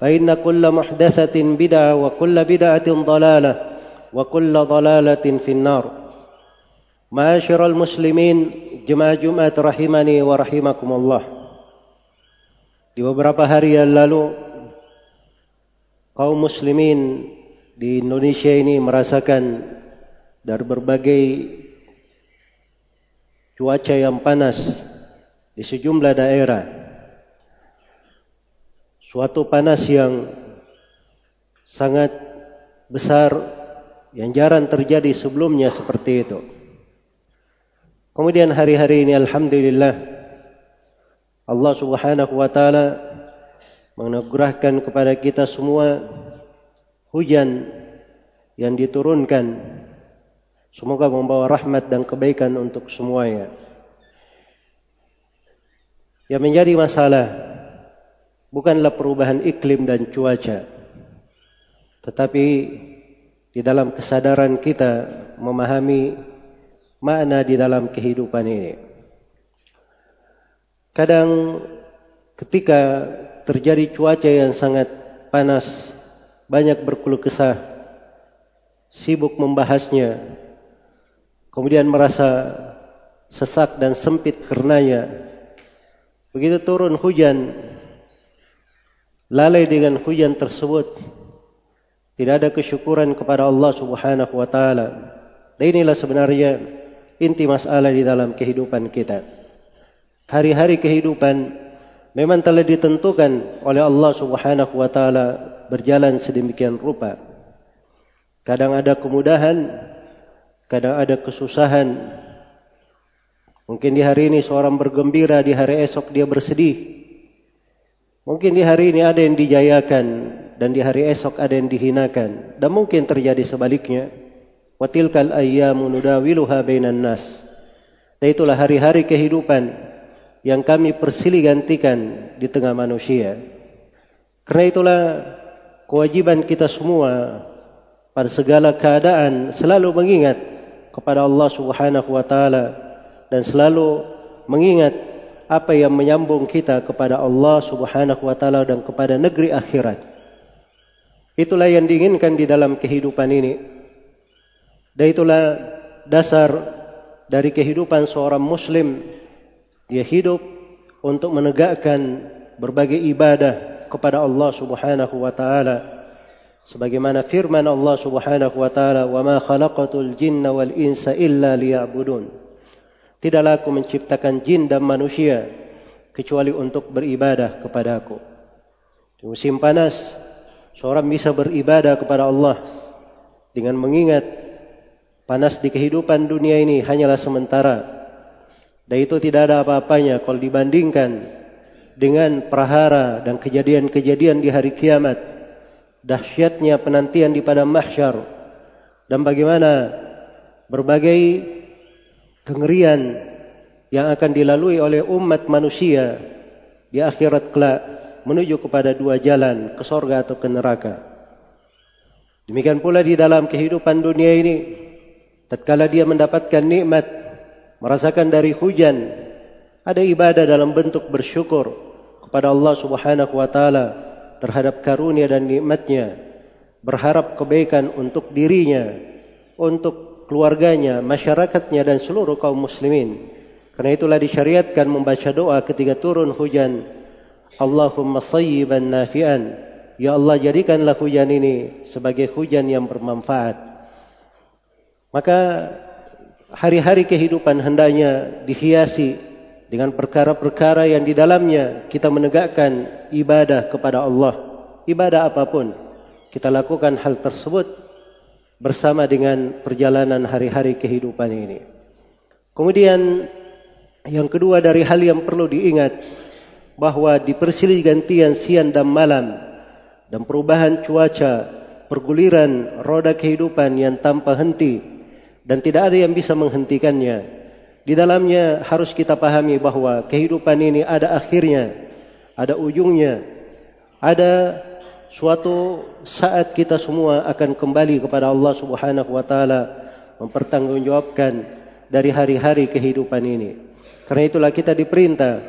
فإن كل محدثة بدعة وكل بدعة ضلالة وكل ضلالة في النار معاشر المسلمين jemaah Jumat rahimani wa rahimakumullah Di beberapa hari yang lalu kaum muslimin di Indonesia ini merasakan dari berbagai cuaca yang panas di sejumlah daerah suatu panas yang sangat besar yang jarang terjadi sebelumnya seperti itu. Kemudian hari-hari ini alhamdulillah Allah Subhanahu wa taala menganugerahkan kepada kita semua hujan yang diturunkan semoga membawa rahmat dan kebaikan untuk semuanya. Yang menjadi masalah bukanlah perubahan iklim dan cuaca. Tetapi di dalam kesadaran kita memahami makna di dalam kehidupan ini. Kadang ketika terjadi cuaca yang sangat panas banyak berkeluh kesah sibuk membahasnya kemudian merasa sesak dan sempit karenanya begitu turun hujan lalai dengan hujan tersebut. Tidak ada kesyukuran kepada Allah Subhanahu wa taala. Dan inilah sebenarnya inti masalah di dalam kehidupan kita. Hari-hari kehidupan memang telah ditentukan oleh Allah Subhanahu wa taala berjalan sedemikian rupa. Kadang ada kemudahan kadang ada kesusahan. Mungkin di hari ini seorang bergembira di hari esok dia bersedih Mungkin di hari ini ada yang dijayakan dan di hari esok ada yang dihinakan dan mungkin terjadi sebaliknya. Wa tilkal ayyamu nudawiluha bainan nas. Dan itulah hari-hari kehidupan yang kami persilih gantikan di tengah manusia. Karena itulah kewajiban kita semua pada segala keadaan selalu mengingat kepada Allah Subhanahu wa taala dan selalu mengingat apa yang menyambung kita kepada Allah Subhanahu wa taala dan kepada negeri akhirat. Itulah yang diinginkan di dalam kehidupan ini. Dan itulah dasar dari kehidupan seorang muslim dia hidup untuk menegakkan berbagai ibadah kepada Allah Subhanahu wa taala sebagaimana firman Allah Subhanahu wa taala wa ma khalaqatul jinna wal insa illa liya'budun Tidaklah aku menciptakan jin dan manusia kecuali untuk beribadah kepada aku. Di musim panas, seorang bisa beribadah kepada Allah dengan mengingat panas di kehidupan dunia ini hanyalah sementara. Dan itu tidak ada apa-apanya kalau dibandingkan dengan prahara dan kejadian-kejadian di hari kiamat. Dahsyatnya penantian di pada mahsyar. Dan bagaimana berbagai kengerian yang akan dilalui oleh umat manusia di akhirat kelak menuju kepada dua jalan ke sorga atau ke neraka. Demikian pula di dalam kehidupan dunia ini, tatkala dia mendapatkan nikmat, merasakan dari hujan, ada ibadah dalam bentuk bersyukur kepada Allah Subhanahu wa taala terhadap karunia dan nikmatnya, berharap kebaikan untuk dirinya, untuk keluarganya, masyarakatnya dan seluruh kaum muslimin. Karena itulah disyariatkan membaca doa ketika turun hujan. Allahumma sayyiban nafi'an Ya Allah jadikanlah hujan ini sebagai hujan yang bermanfaat. Maka hari-hari kehidupan hendaknya dihiasi dengan perkara-perkara yang di dalamnya kita menegakkan ibadah kepada Allah. Ibadah apapun kita lakukan hal tersebut bersama dengan perjalanan hari-hari kehidupan ini. Kemudian yang kedua dari hal yang perlu diingat bahawa di persilih gantian siang dan malam dan perubahan cuaca, perguliran roda kehidupan yang tanpa henti dan tidak ada yang bisa menghentikannya. Di dalamnya harus kita pahami bahawa kehidupan ini ada akhirnya, ada ujungnya, ada suatu saat kita semua akan kembali kepada Allah Subhanahu wa taala mempertanggungjawabkan dari hari-hari kehidupan ini. Karena itulah kita diperintah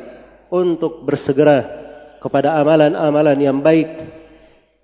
untuk bersegera kepada amalan-amalan yang baik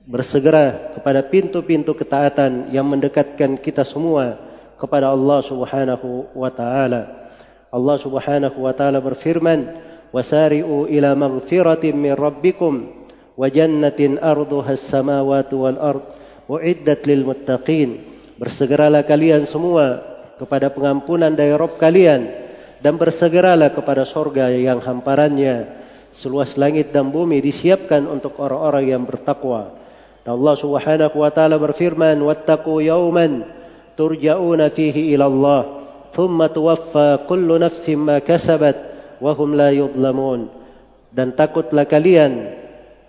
bersegera kepada pintu-pintu ketaatan yang mendekatkan kita semua kepada Allah Subhanahu wa taala. Allah Subhanahu wa taala berfirman, "Wasari'u ila maghfiratin min rabbikum as-samawati wal ard uiddat lil muttaqin." Bersegeralah kalian semua kepada pengampunan dari Rabb kalian dan bersegeralah kepada surga yang hamparannya seluas langit dan bumi disiapkan untuk orang-orang yang bertakwa. Allah Subhanahu wa taala berfirman wattaqu yawman turja'una fihi ila Allah thumma tuwaffa kullu nafsin ma kasabat wa hum la yudlamun dan takutlah kalian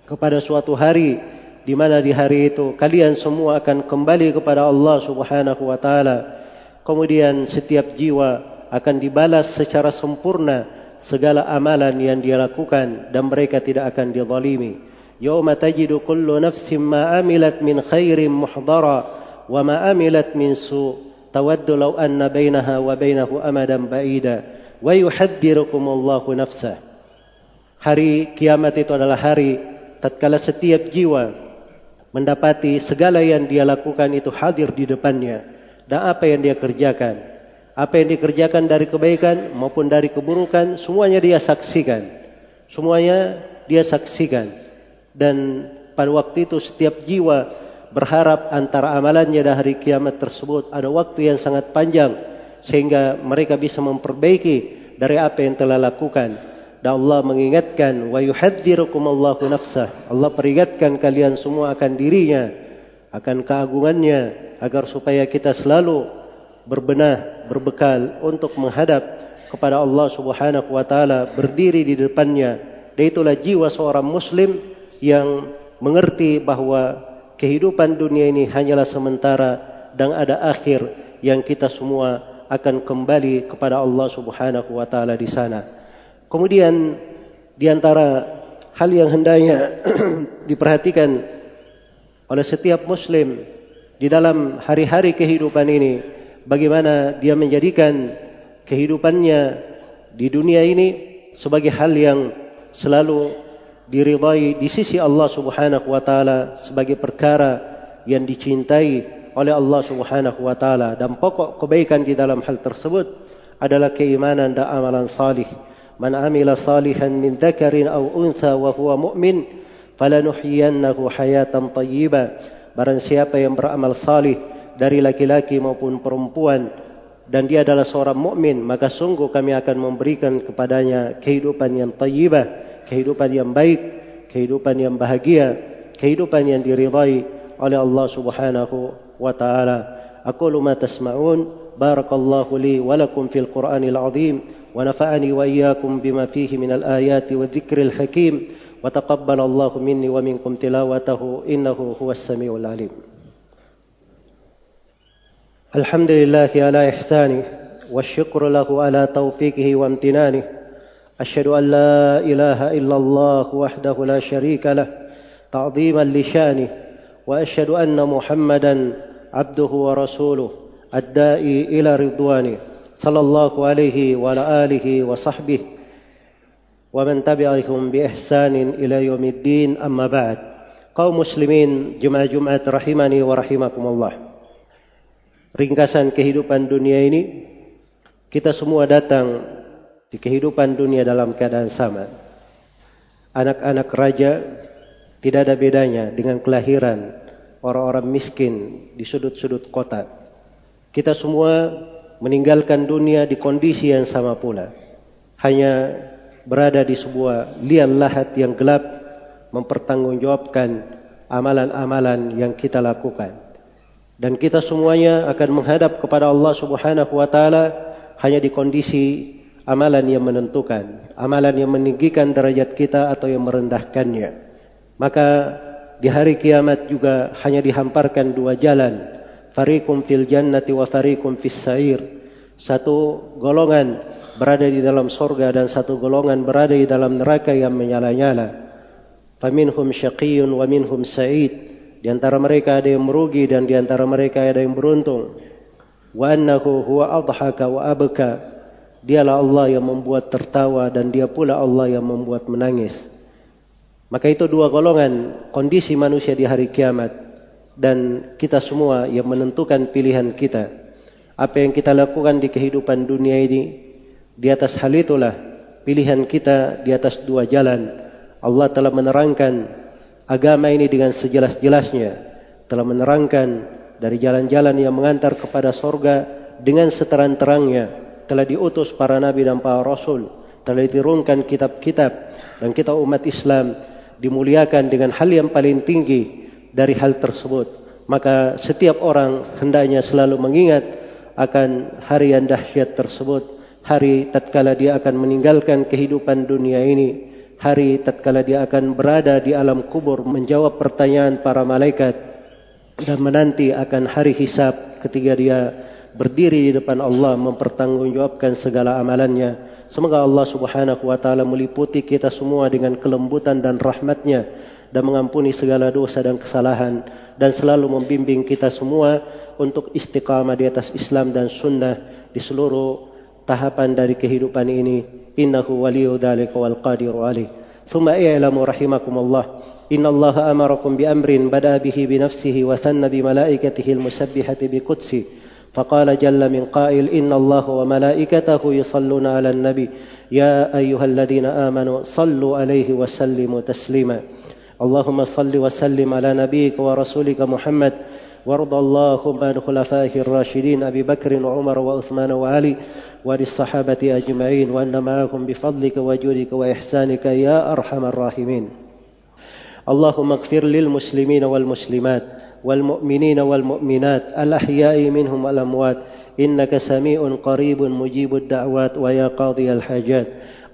kepada suatu hari di mana di hari itu kalian semua akan kembali kepada Allah Subhanahu wa taala. Kemudian setiap jiwa akan dibalas secara sempurna segala amalan yang dia lakukan dan mereka tidak akan dizalimi. Yauma tajidu kullu nafsin ma amilat min khairin muhdara wa ma amilat min su tawaddu law anna bainaha wa bainahu amadan ba'ida wa yuhaddirukum Allahu nafsah. Hari kiamat itu adalah hari tatkala setiap jiwa mendapati segala yang dia lakukan itu hadir di depannya dan apa yang dia kerjakan apa yang dikerjakan dari kebaikan maupun dari keburukan semuanya dia saksikan. Semuanya dia saksikan. Dan pada waktu itu setiap jiwa berharap antara amalannya dan hari kiamat tersebut ada waktu yang sangat panjang sehingga mereka bisa memperbaiki dari apa yang telah lakukan dan Allah mengingatkan wa yuhadzirukum Allahu nafsah Allah peringatkan kalian semua akan dirinya akan keagungannya agar supaya kita selalu berbenah berbekal untuk menghadap kepada Allah Subhanahu wa taala berdiri di depannya dan itulah jiwa seorang muslim yang mengerti bahawa kehidupan dunia ini hanyalah sementara dan ada akhir yang kita semua akan kembali kepada Allah Subhanahu wa taala di sana. Kemudian di antara hal yang hendaknya diperhatikan oleh setiap muslim di dalam hari-hari kehidupan ini bagaimana dia menjadikan kehidupannya di dunia ini sebagai hal yang selalu diridai di sisi Allah Subhanahu wa taala sebagai perkara yang dicintai oleh Allah Subhanahu wa taala dan pokok kebaikan di dalam hal tersebut adalah keimanan dan amalan salih. Amila salihan min dzakarin aw untha wa huwa mu'min falanuhyiyannahu hayatan thayyibah. Barang siapa yang beramal salih dari laki-laki maupun perempuan dan dia adalah seorang mukmin maka sungguh kami akan memberikan kepadanya kehidupan yang thayyibah kehidupan yang baik, kehidupan yang bahagia, kehidupan yang diridai oleh Allah Subhanahu wa taala. Aqulu ma tasma'un. Barakallahu li wa lakum fil Qur'anil 'azim ونفعني وإياكم بما فيه من الآيات والذكر الحكيم. وتقبل الله مني ومنكم تلاوته. إنه هو السميع العليم. الحمد لله على إحسانه والشكر له على توفيقه وامتنانه. أشهد أن لا إله إلا الله وحده لا شريك له تعظيما لشانه. وأشهد أن محمدا عبده ورسوله الدائي إلى رضوانه. sallallahu alaihi wa ala alihi wa sahbihi wa man tabi'ahum bi إلى ila yaumiddin amma ba'd. قوم muslimin, جمع جمعة rahimani wa rahimakumullah. ringkasan kehidupan dunia ini kita semua datang di kehidupan dunia dalam keadaan sama anak-anak raja tidak ada bedanya dengan kelahiran orang-orang miskin di sudut-sudut kota kita semua meninggalkan dunia di kondisi yang sama pula. Hanya berada di sebuah lian lahat yang gelap mempertanggungjawabkan amalan-amalan yang kita lakukan. Dan kita semuanya akan menghadap kepada Allah Subhanahu wa taala hanya di kondisi amalan yang menentukan, amalan yang meninggikan derajat kita atau yang merendahkannya maka di hari kiamat juga hanya dihamparkan dua jalan fariqum fil jannati wa fariqum fis sa'ir. Satu golongan berada di dalam sorga dan satu golongan berada di dalam neraka yang menyala-nyala. Faminhum syaqiyyun wa minhum sa'id. Di antara mereka ada yang merugi dan di antara mereka ada yang beruntung. Wa annahu huwa adhaka wa abka. Dialah Allah yang membuat tertawa dan dia pula Allah yang membuat menangis. Maka itu dua golongan kondisi manusia di hari kiamat dan kita semua yang menentukan pilihan kita. Apa yang kita lakukan di kehidupan dunia ini di atas hal itulah pilihan kita di atas dua jalan. Allah telah menerangkan agama ini dengan sejelas-jelasnya. Telah menerangkan dari jalan-jalan yang mengantar kepada sorga dengan seterang-terangnya. Telah diutus para nabi dan para rasul. Telah diturunkan kitab-kitab dan kita umat Islam dimuliakan dengan hal yang paling tinggi dari hal tersebut maka setiap orang hendaknya selalu mengingat akan hari yang dahsyat tersebut. Hari tatkala dia akan meninggalkan kehidupan dunia ini hari tatkala dia akan berada di alam kubur menjawab pertanyaan para malaikat dan menanti akan hari hisab ketika dia berdiri di depan Allah mempertanggungjawabkan segala amalannya. Semoga Allah subhanahu wa ta'ala meliputi kita semua dengan kelembutan dan rahmatnya dan mengampuni segala dosa dan kesalahan dan selalu membimbing kita semua untuk istiqamah di atas Islam dan sunnah di seluruh tahapan dari kehidupan ini. Innahu waliyu dhalika wal qadiru alih. ثم اعلموا رحمكم الله إن الله أمركم بأمر بدأ به بنفسه وثن بملائكته المسبحة بقدسه فقال جل من قائل ان الله وملائكته يصلون على النبي يا ايها الذين امنوا صلوا عليه وسلموا تسليما اللهم صل وسلم على نبيك ورسولك محمد. وارض اللهم عن خلفائه الراشدين أبي بكر وعمر وعثمان وعلي وللصحابه أجمعين وأن معهم بفضلك وجودك وإحسانك يا أرحم الراحمين. اللهم اغفر للمسلمين والمسلمات والمؤمنين والمؤمنات الأحياء منهم والأموات. إنك سميع قريب مجيب الدعوات ويا قاضي الحاجات.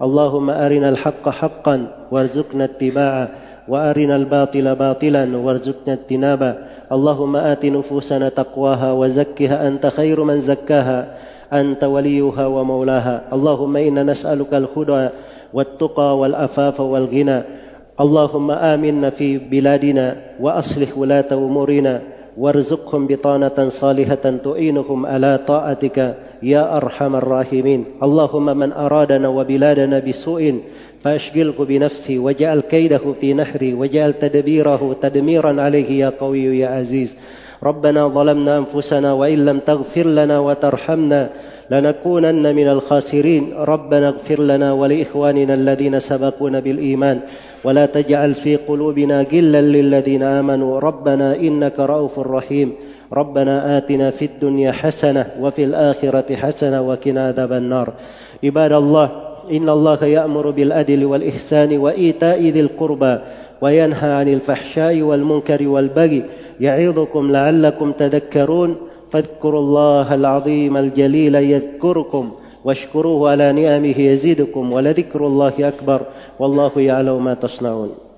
اللهم أرنا الحق حقا وارزقنا اتباعه. وأرنا الباطل باطلا وارزقنا اجتنابه. اللهم آت نفوسنا تقواها وزكها أنت خير من زكاها. أنت وليها ومولاها. اللهم إنا نسألك الهدى والتقى والأفاف والغنى. اللهم آمنا في بلادنا وأصلح ولاة أمورنا. وارزقهم بطانة صالحة تعينهم على طاعتك. يا أرحم الراحمين. اللهم من أرادنا وبلادنا بسوء فأشغله بنفسه وجعل كيده في نحره وجعل تدبيره تدميرا عليه يا قوي يا عزيز. ربنا ظلمنا أنفسنا وإن لم تغفر لنا وترحمنا لنكونن من الخاسرين. ربنا اغفر لنا ولإخواننا الذين سبقونا بالإيمان. ولا تجعل في قلوبنا غلا للذين آمنوا. ربنا إنك رؤوف رحيم. ربنا آتنا في الدنيا حسنة وفي الآخرة حسنة وقنا عذاب النار. عباد الله إن الله يأمر بالعدل والإحسان وإيتاء ذي القربى وينهى عن الفحشاء والمنكر والبغي يعظكم لعلكم تذكرون. فاذكروا الله العظيم الجليل يذكركم واشكروه على نعمه يزيدكم ولذكر الله أكبر. والله يعلم ما تصنعون.